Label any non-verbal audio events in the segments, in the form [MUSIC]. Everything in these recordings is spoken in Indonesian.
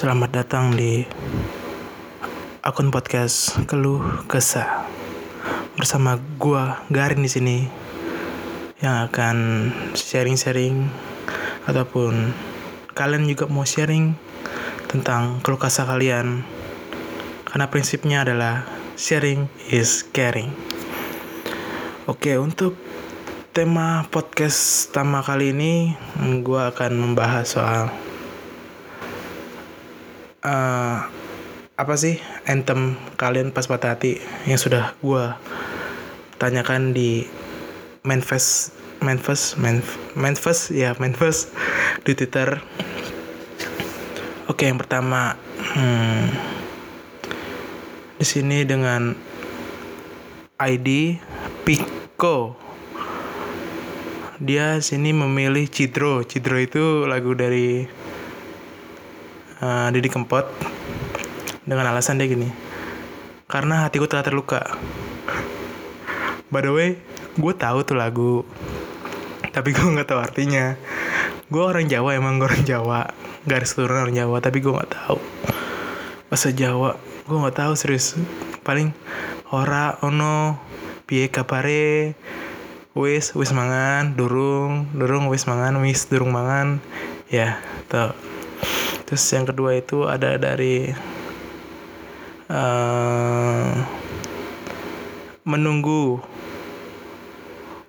Selamat datang di akun podcast Keluh Kesah bersama gua Garin di sini yang akan sharing-sharing ataupun kalian juga mau sharing tentang keluh kesah kalian karena prinsipnya adalah sharing is caring. Oke, untuk tema podcast pertama kali ini gua akan membahas soal uh, apa sih anthem kalian pas patah hati yang sudah gue tanyakan di manifest manifest manifest ya manifest di twitter. Oke yang pertama hmm, di sini dengan ID Pico. Dia sini memilih Cidro. Cidro itu lagu dari uh, Didi Kempot dengan alasan dia gini karena hatiku telah terluka. By the way gue tahu tuh lagu tapi gue nggak tahu artinya. Gue orang Jawa emang gue orang Jawa. Garis keturunan orang Jawa tapi gue nggak tahu. Bahasa Jawa gue nggak tahu serius. Paling ora ono piye kapare wis wis mangan durung durung wis mangan wis durung mangan. Ya tuh terus yang kedua itu ada dari uh, menunggu.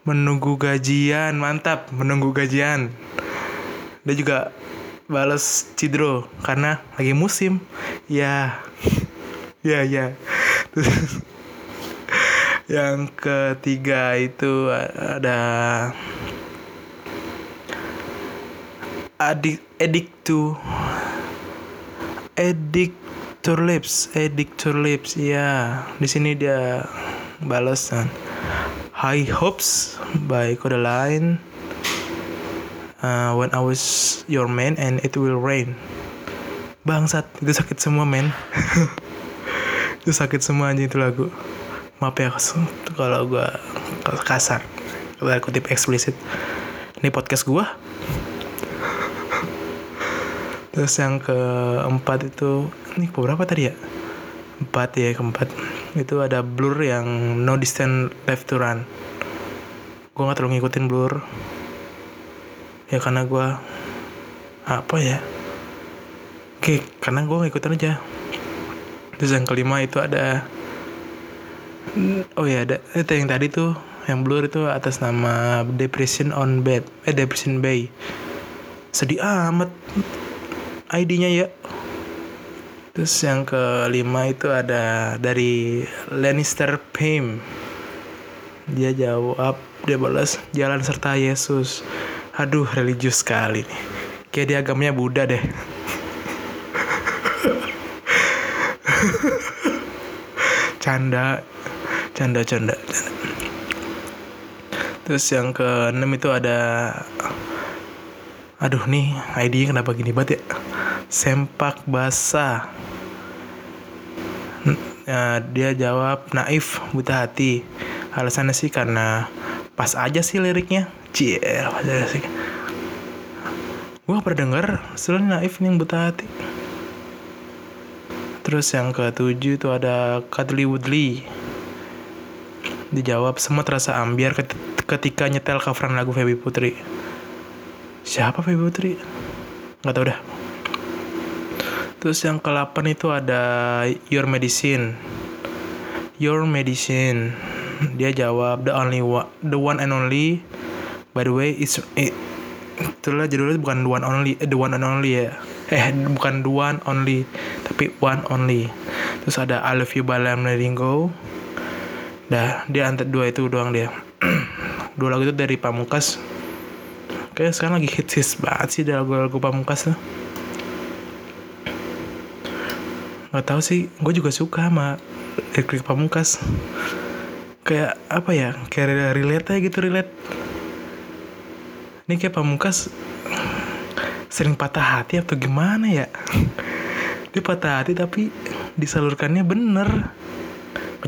Menunggu gajian mantap menunggu gajian. Dia juga balas Cidro karena lagi musim. Ya ya ya. Terus [LAUGHS] yang ketiga itu ada adik edik tuh Editor Lips, Editor Lips, ya. Di sini dia balasan. High Hopes by Codaline. Uh, when I was your man and it will rain. Bangsat, itu sakit semua men. [LAUGHS] itu sakit semua aja itu lagu. Maaf ya kalau gue kasar. Kalau kutip eksplisit. Ini podcast gue terus yang keempat itu ini beberapa tadi ya? Empat ya keempat. Itu ada blur yang no distance left to run. Gue nggak terlalu ngikutin blur. Ya karena gue apa ya? Oke karena gue ngikutin aja. Terus yang kelima itu ada oh ya ada itu yang tadi tuh yang blur itu atas nama depression on bed eh depression bay. Sedih amat ID-nya ya. Terus yang kelima itu ada dari Lannister Pim. Dia jawab, dia balas jalan serta Yesus. Aduh, religius sekali nih. Kayak dia agamanya Buddha deh. [LAUGHS] canda, canda, canda. Terus yang keenam itu ada Aduh nih, ID kenapa gini banget ya? Sempak basah nah, dia jawab naif buta hati. Alasannya sih karena pas aja sih liriknya. Cie sih. Pernah denger selain naif nih buta hati. Terus yang ketujuh itu ada Cuddly Woodley dijawab semua terasa ambiar ketika nyetel coveran lagu Feby Putri. Siapa Feby Putri? Nggak tau dah Terus yang ke-8 itu ada Your Medicine. Your Medicine. Dia jawab the only one, the one and only. By the way, it's it, itulah judulnya bukan the one only, eh, the one and only ya. [LAUGHS] Eh, bukan the one only, tapi one only. Terus ada I Love You by Lamb Go. Dah, dia antar dua itu doang dia. [CLEARS THROAT] dua lagu itu dari Pamungkas. Kayak sekarang lagi hits hits banget sih lagu-lagu Pamungkas tuh nggak tahu sih gue juga suka sama lirik pamungkas. Kayak apa ya kayak relate aja gitu relate. Ini kayak pamungkas sering patah hati atau gimana ya? Dia patah hati tapi disalurkannya bener.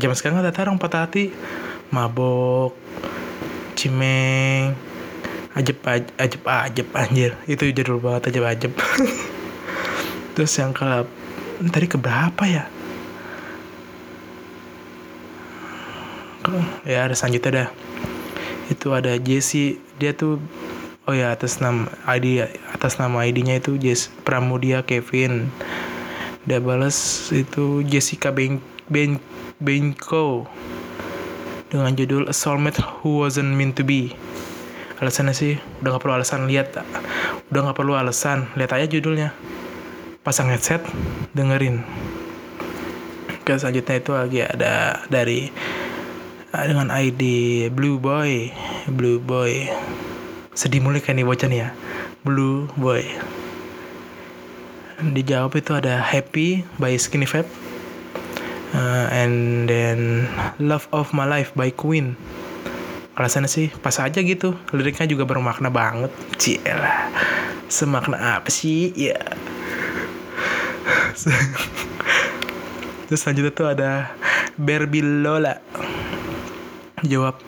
Zaman sekarang ada orang patah hati. Mabok cimeng ajep ajep ajep, ajep anjir. Itu jadul banget ajep ajep. [LAUGHS] Terus yang ke tadi ke berapa ya? Ya ada selanjutnya dah. Itu ada Jesse. Dia tuh oh ya atas nama ID atas nama ID-nya itu Jess Pramudia Kevin. Dia balas itu Jessica Ben Ben Benko dengan judul A Soulmate Who Wasn't Meant to Be. Alasannya sih udah gak perlu alasan lihat udah gak perlu alasan. Lihat aja judulnya pasang headset dengerin. Ke selanjutnya itu lagi ada dari Ah, dengan ID Blue Boy. Blue Boy. Sedih mulai kan nih bocah ya? Blue Boy. Dijawab itu ada Happy by Skinny Fab. Uh, and then Love of My Life by Queen. Alasannya sih pas aja gitu. Liriknya juga bermakna banget. Cielah semakna apa sih? Ya terus selanjutnya tuh ada Barbie Lola jawab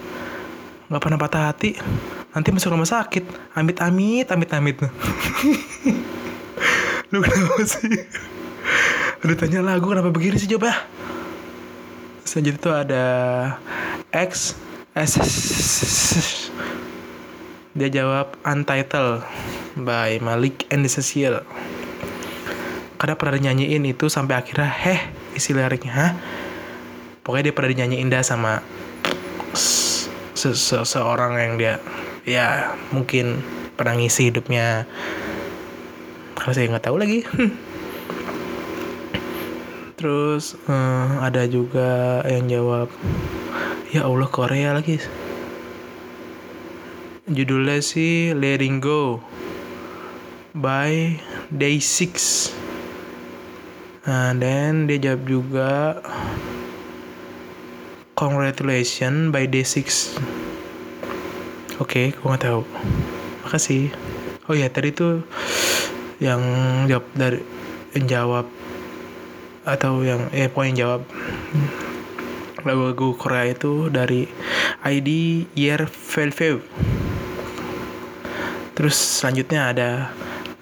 nggak pernah patah hati nanti masuk rumah sakit amit amit amit amit lu kenapa sih udah tanya lagu kenapa begini sih coba selanjutnya itu ada X S dia jawab Untitled by Malik and Cecil karena pernah nyanyiin itu sampai akhirnya heh isi liriknya Hah? pokoknya dia pernah dinyanyiin dah sama seseorang yang dia ya mungkin pernah ngisi hidupnya. Kalau saya nggak tahu lagi. Terus uh, ada juga yang jawab ya Allah Korea lagi. Judulnya sih Letting Go by Day 6 nah dan dia jawab juga Congratulations by Day6. Oke, okay, gue gak tahu. Makasih. Oh ya, tadi tuh yang jawab dari yang jawab atau yang eh poin jawab lagu-lagu Korea itu dari ID Year Velvet. Terus selanjutnya ada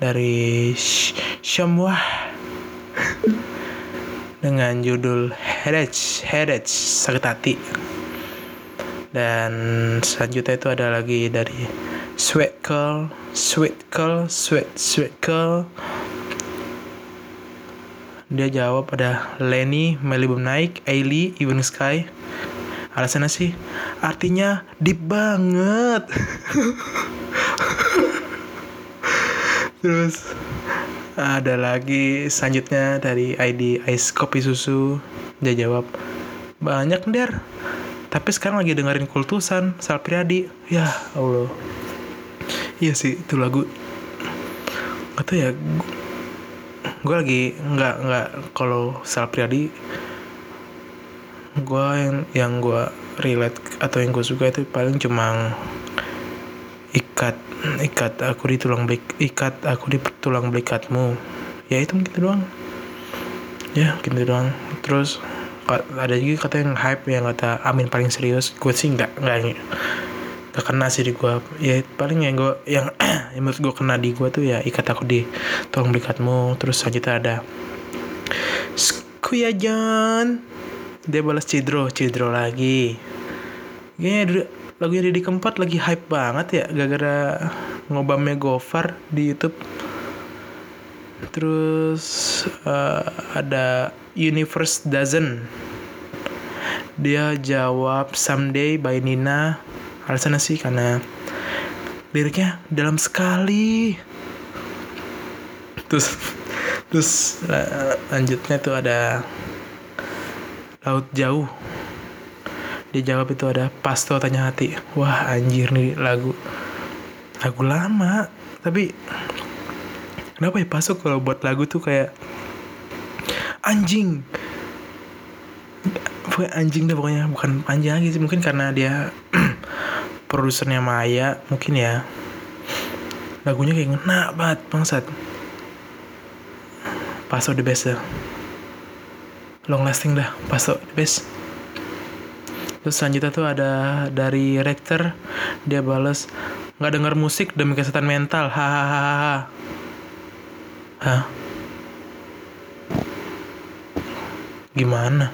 dari Shamwah dengan judul Headache, Headache, sakit hati. Dan selanjutnya itu ada lagi dari Sweat Curl, Sweat Curl, Sweat, Sweat Curl. Dia jawab ada Lenny, Malibu Naik, Ailey, Even Sky. Alasannya sih, artinya deep banget. [LAUGHS] Terus ada lagi selanjutnya dari ID Ice Kopi Susu dia jawab, banyak der. Tapi sekarang lagi dengerin kultusan, Sal Priadi. Ya Allah. Iya sih, itu lagu. Gak ya, gue lagi nggak nggak kalau Sal Priadi gue yang yang gue relate atau yang gue suka itu paling cuma ikat ikat aku di tulang belik ikat aku di tulang belikatmu ya itu mungkin doang. Ya gitu doang. Terus ada juga kata yang hype yang kata Amin paling serius. Gue sih nggak nggak nggak kena sih di gue ya paling yang gue yang, [CLEARS THROAT] yang menurut gue kena di gue tuh ya ikat aku di tolong berikatmu terus selanjutnya ada Skuya dia balas Cidro Cidro lagi. Kayaknya lagunya Didi Keempat lagi hype banget ya gara-gara ngobamnya Gofar di YouTube. Terus uh, ada Universe Doesn't dia jawab Someday by Nina. Alasannya sih karena liriknya dalam sekali. Terus terus lanjutnya tuh ada laut jauh dia jawab itu ada pasto tanya hati. Wah anjir nih lagu. Lagu lama tapi kenapa ya pasto kalau buat lagu tuh kayak anjing? Pokoknya anjing deh pokoknya bukan lagi sih mungkin karena dia [CLEARS THROAT] produsernya Maya mungkin ya. Lagunya kayak ngena banget bangsat. Paso the best dah long lasting dah Paso the best terus selanjutnya tuh ada dari Rector dia balas nggak dengar musik demi kesehatan mental. Hahaha hah? Gimana?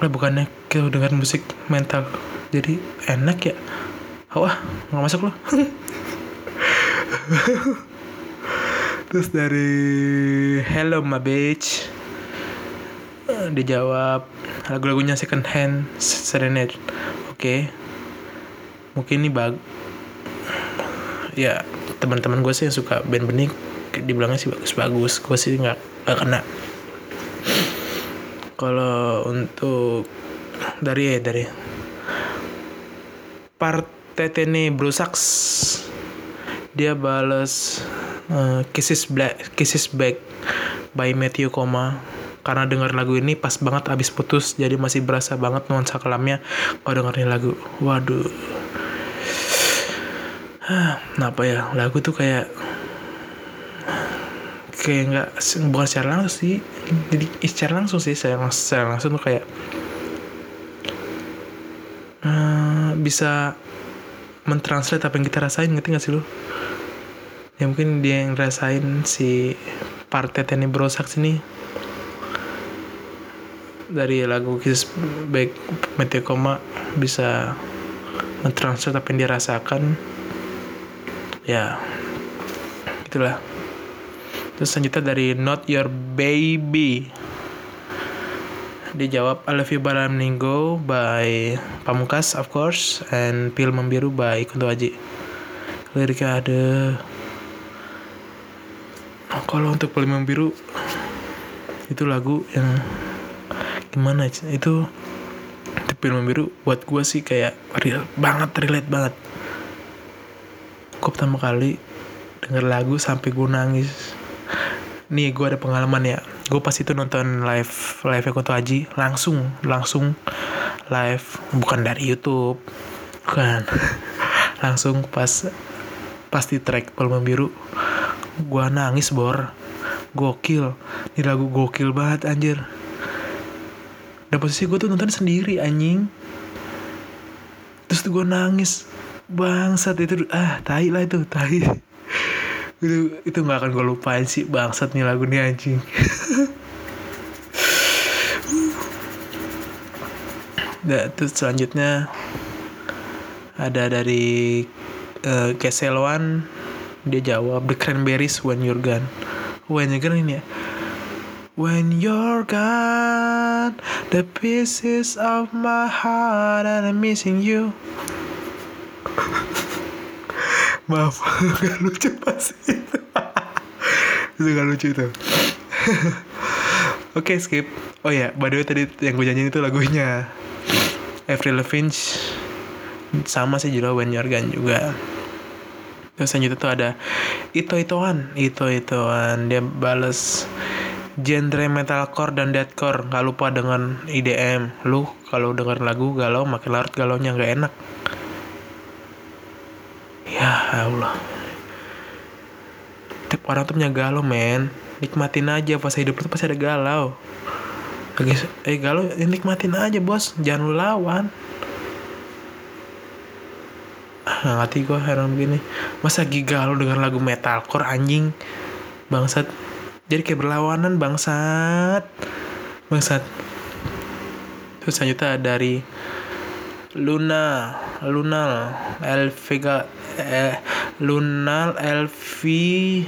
Lah bukannya kita dengar musik mental jadi enak ya? Oh, ah nggak masuk loh [LAUGHS] terus dari hello my bitch Dijawab lagu-lagunya second hand serenade. Oke. Okay. mungkin ini bag ya teman-teman gue sih yang suka band bening dibilangnya sih bagus-bagus. Gue sih nggak nggak kena. Kalau untuk dari ya dari Partetene Brusax dia bales uh, Kisses Black Kisses Back by Matthew Koma karena denger lagu ini pas banget abis putus jadi masih berasa banget nuansa kelamnya kalau dengerin lagu. Waduh. [SIGHS] Kenapa ya lagu tuh kayak kayak nggak bukan secara langsung sih jadi secara langsung sih saya secara langsung tuh kayak uh, bisa mentranslate apa yang kita rasain ngerti gak sih lo ya mungkin dia yang rasain si partai Tenny Brosak sini dari lagu Kiss Back Meteo Koma bisa mentranslate apa yang dia rasakan. Ya itulah terus selanjutnya dari Not Your Baby. Dijawab I Love You Balam Ninggo by Pamungkas of course and Pil Membiru by Kunto Aji. Liriknya ada kalau untuk Pil Membiru itu lagu yang gimana itu film biru buat gue sih kayak real banget relate banget. Gue pertama kali denger lagu sampai gue nangis. Nih gue ada pengalaman ya. Gue pas itu nonton live live Kunto Aji langsung langsung live bukan dari YouTube bukan. [LAUGHS] Langsung pas pas di track Palma Biru gue nangis bor. Gokil. Ini lagu gokil banget anjir dan posisi gue tuh nonton sendiri anjing. Terus tuh gue nangis. Bangsat itu ah tai lah itu tai. [LAUGHS] Itu itu nggak akan gue lupain sih bangsat nih lagu nih anjing. [LAUGHS] Nah, terus selanjutnya ada dari uh, Keselwan. Dia jawab The Cranberries When You're Gone. When You're Gone ini ya? When you're gone, the pieces of my heart and I'm missing you. [LAUGHS] Maaf, [LAUGHS] gak lucu pas itu. [LAUGHS] itu gak lucu itu. Oke, okay, skip. Oh ya, by the way tadi yang gue nyanyiin itu lagunya Avril Lavigne sama sih juga When You're Gone juga. Terus selanjutnya tuh ada Ito Itoan, Ito Itoan dia bales genre metalcore dan deathcore. Nggak lupa dengan IDM lu kalau denger lagu galau makin larut galaunya nggak enak. Ya Allah. Tiap orang tuh punya galau men. Nikmatin aja pas hidup tuh pasti ada galau. Lagi eh galau ya nikmatin aja bos. Jangan lu lawan. Ah, ngerti gue heran begini. Masa giga lu dengan lagu metalcore anjing? Bangsat jadi kayak berlawanan bangsat. Bangsat. Terus selanjutnya dari Luna Lunal Elvega eh, Lunal LVGD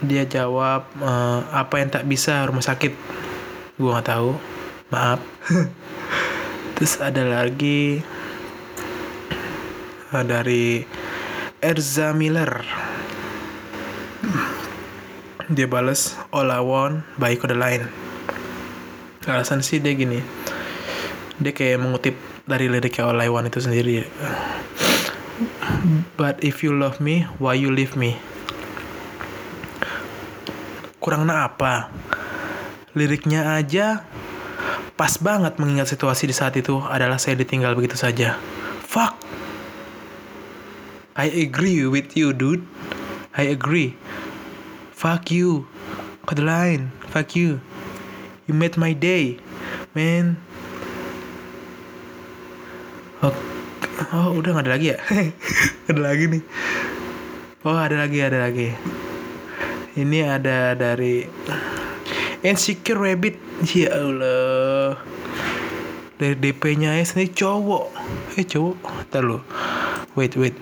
dia jawab uh, apa yang tak bisa rumah sakit? Gua nggak tahu. Maaf. [LAUGHS] Terus ada lagi uh, dari Erza Miller dia balas all I want by kode lain. Alasan sih dia gini. Dia kayak mengutip dari liriknya all I want itu sendiri. But if you love me why you leave me? Kurang apa? Liriknya aja pas banget mengingat situasi di saat itu adalah saya ditinggal begitu saja. Fuck. I agree with you dude. I agree Fuck you. Kode lain. Fuck you. You made my day. Man. Oh, oh udah gak ada lagi ya? [LAUGHS] ada lagi nih. Oh ada lagi, ada lagi. ini ada dari Insecure Rabbit ya Allah dari DP-nya ya sendiri cowok eh cowok ntar lu wait wait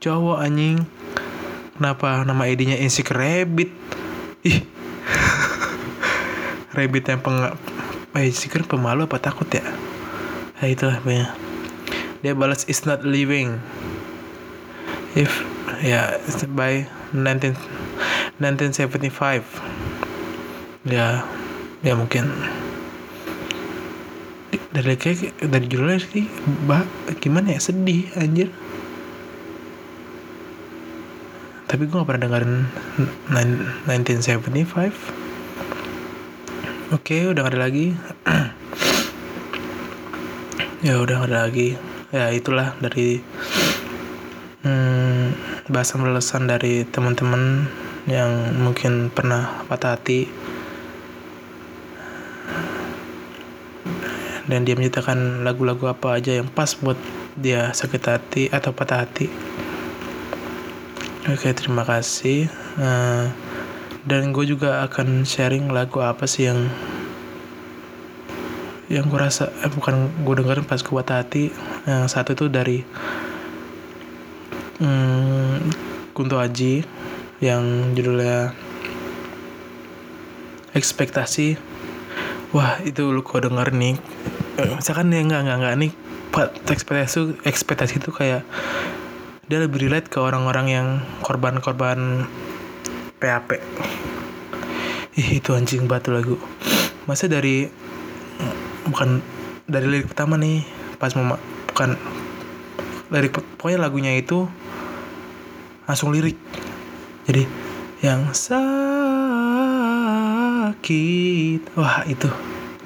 cowok anjing kenapa nama ID-nya Insecure Rabbit? Ih. [LAUGHS] Rabbit yang peng eh, Insecure pemalu apa takut ya? Nah itulah banyak dia balas is not living. If ya yeah, by 19 1975 ya ya mungkin. Dari kayak dari judulnya sih bah gimana ya? Sedih anjir tapi gue gak pernah dengerin 1975 oke okay, udah gak ada lagi. [CLEARS THROAT] Ya udah gak ada lagi. Ya itulah dari hmm, bahasan-bahasan dari teman-teman yang mungkin pernah patah hati. Dan dia menciptakan lagu-lagu apa aja yang pas buat dia sakit hati atau patah hati oke terima kasih. Uh, dan gue juga akan sharing lagu apa sih yang yang gue rasa eh bukan gue dengerin pas gue patah hati. Yang satu itu dari hmm, Kunto Aji yang judulnya ekspektasi. Wah itu lu kau denger nih? Eh, misalkan ya nggak nggak nggak nih ekspektasi ekspektasi itu kayak dia lebih relate ke orang-orang yang korban-korban PHP ih itu anjing batu lagu. Masa dari bukan dari lirik pertama nih pas mau bukan lirik pokoknya lagunya itu langsung lirik. Jadi yang sakit. Wah itu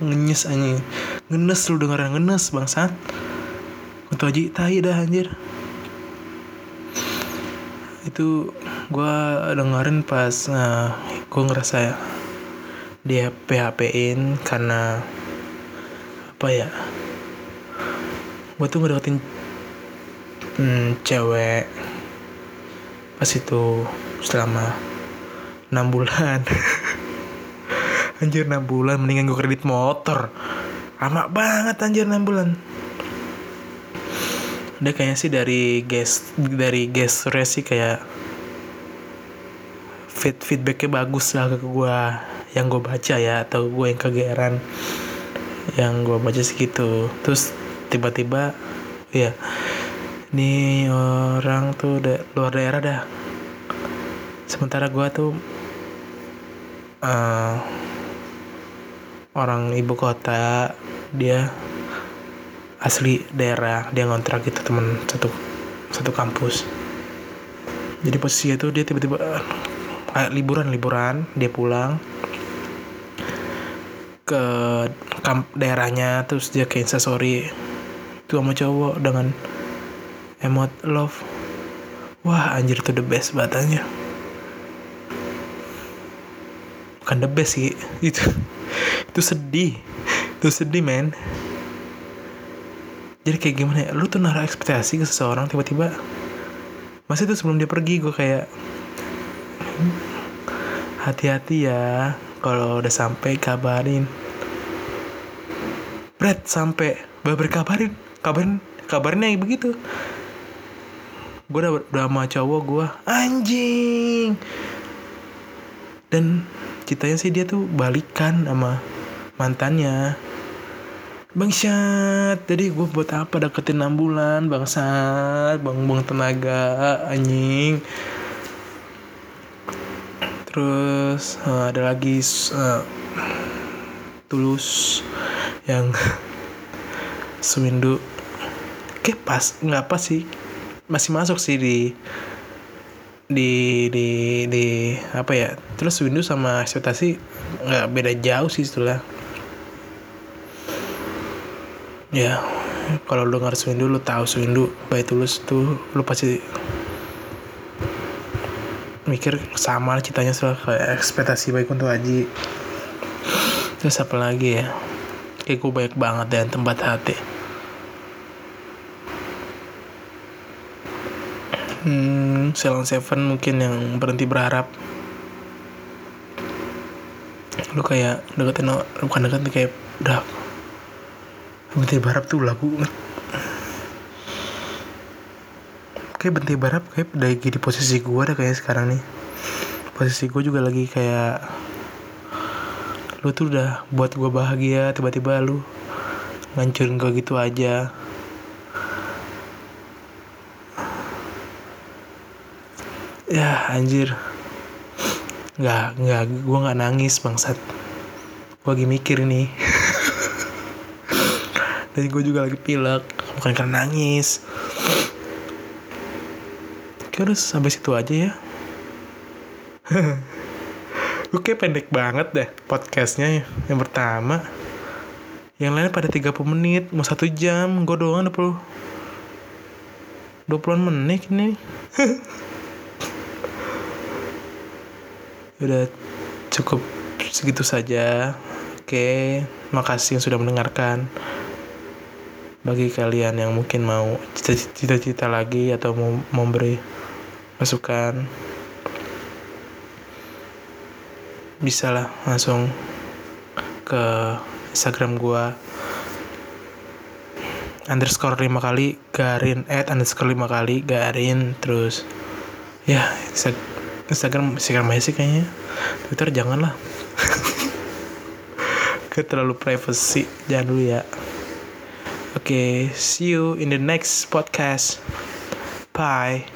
ngenyes anjing. Ngenes lu dengeran ngenes bangsat. Untuk aja tahi dah anjir itu gue dengerin pas uh, eh, gue ngerasa dia PHP-in karena apa ya gue tuh ngedeketin hmm, cewek pas itu selama enam bulan. [LAUGHS] Anjir enam bulan mendingan gue kredit motor. Lama banget anjir enam bulan dia kayaknya sih dari guest dari guest sih kayak feed feedbacknya bagus lah ke gue yang gue baca ya atau gue yang kegeran yang gue baca segitu terus tiba-tiba ya ini orang tuh da luar daerah dah. Sementara gue tuh uh, orang ibu kota dia asli daerah dia ngontrak gitu temen satu satu kampus. Jadi posisinya tuh dia tiba-tiba uh, liburan liburan dia pulang ke kamp daerahnya terus dia ke instastory itu sama cowok dengan emot love. Wah anjir tuh the best batanya bukan the best sih [LAUGHS] itu itu sedih itu sedih men jadi kayak gimana ya? Lu tuh naruh ekspektasi ke seseorang tiba-tiba masih tuh sebelum dia pergi gue kayak hati-hati ya kalau udah sampai kabarin. Brad sampai baru kabarin kabarin kabarnya begitu. Gue udah, udah sama cowok gue anjing! Dan ceritanya sih dia tuh balikan sama mantannya Bangsat, jadi gue buat apa? Deketin 6 bulan bangsat, bang bang tenaga anjing. Terus uh, ada lagi uh, tulus yang [LAUGHS] sewindu kayak pas nggak pas sih. Masih masuk sih di di di di apa ya? Terus Windows sama ekspektasi nggak beda jauh sih setelah ya kalau lu dengar Swindu lu tahu Swindu. Baik tulus tuh lu pasti mikir sama ceritanya soal kayak ekspektasi baik untuk Aji. Terus apa lagi ya? Kayak gue banyak banget dan tempat hati. Hmm Salon Seven mungkin yang berhenti berharap. Lu kayak deketin bukan deketin kayak udah bentar barap tuh lagu kayak bentar barap kayak lagi di posisi gue deh kayak sekarang nih. Posisi gue juga lagi kayak lu tuh udah buat gue bahagia tiba-tiba lu ngancurin gue gitu aja. Ya anjir. Nggak nggak gue nggak nangis bangsat. Gue lagi mikir nih [LAUGHS] dan gue juga lagi pilek bukan karena nangis. Oke udah sampai situ aja ya. [LAUGHS] Gue pendek banget deh podcastnya yang pertama Yang lain pada 30 menit Mau satu jam Gue doang 20 20 menit ini. [LAUGHS] Udah cukup segitu saja. Oke Makasih yang sudah mendengarkan bagi kalian yang mungkin mau cita-cita lagi atau mau memberi masukan bisa lah langsung ke Instagram gua underscore lima kali garin at underscore lima kali garin terus ya Instagram Instagram masih sih kayaknya. Twitter jangan lah. [LAUGHS] Terlalu privacy jangan dulu ya Okay, see you in the next podcast. Bye.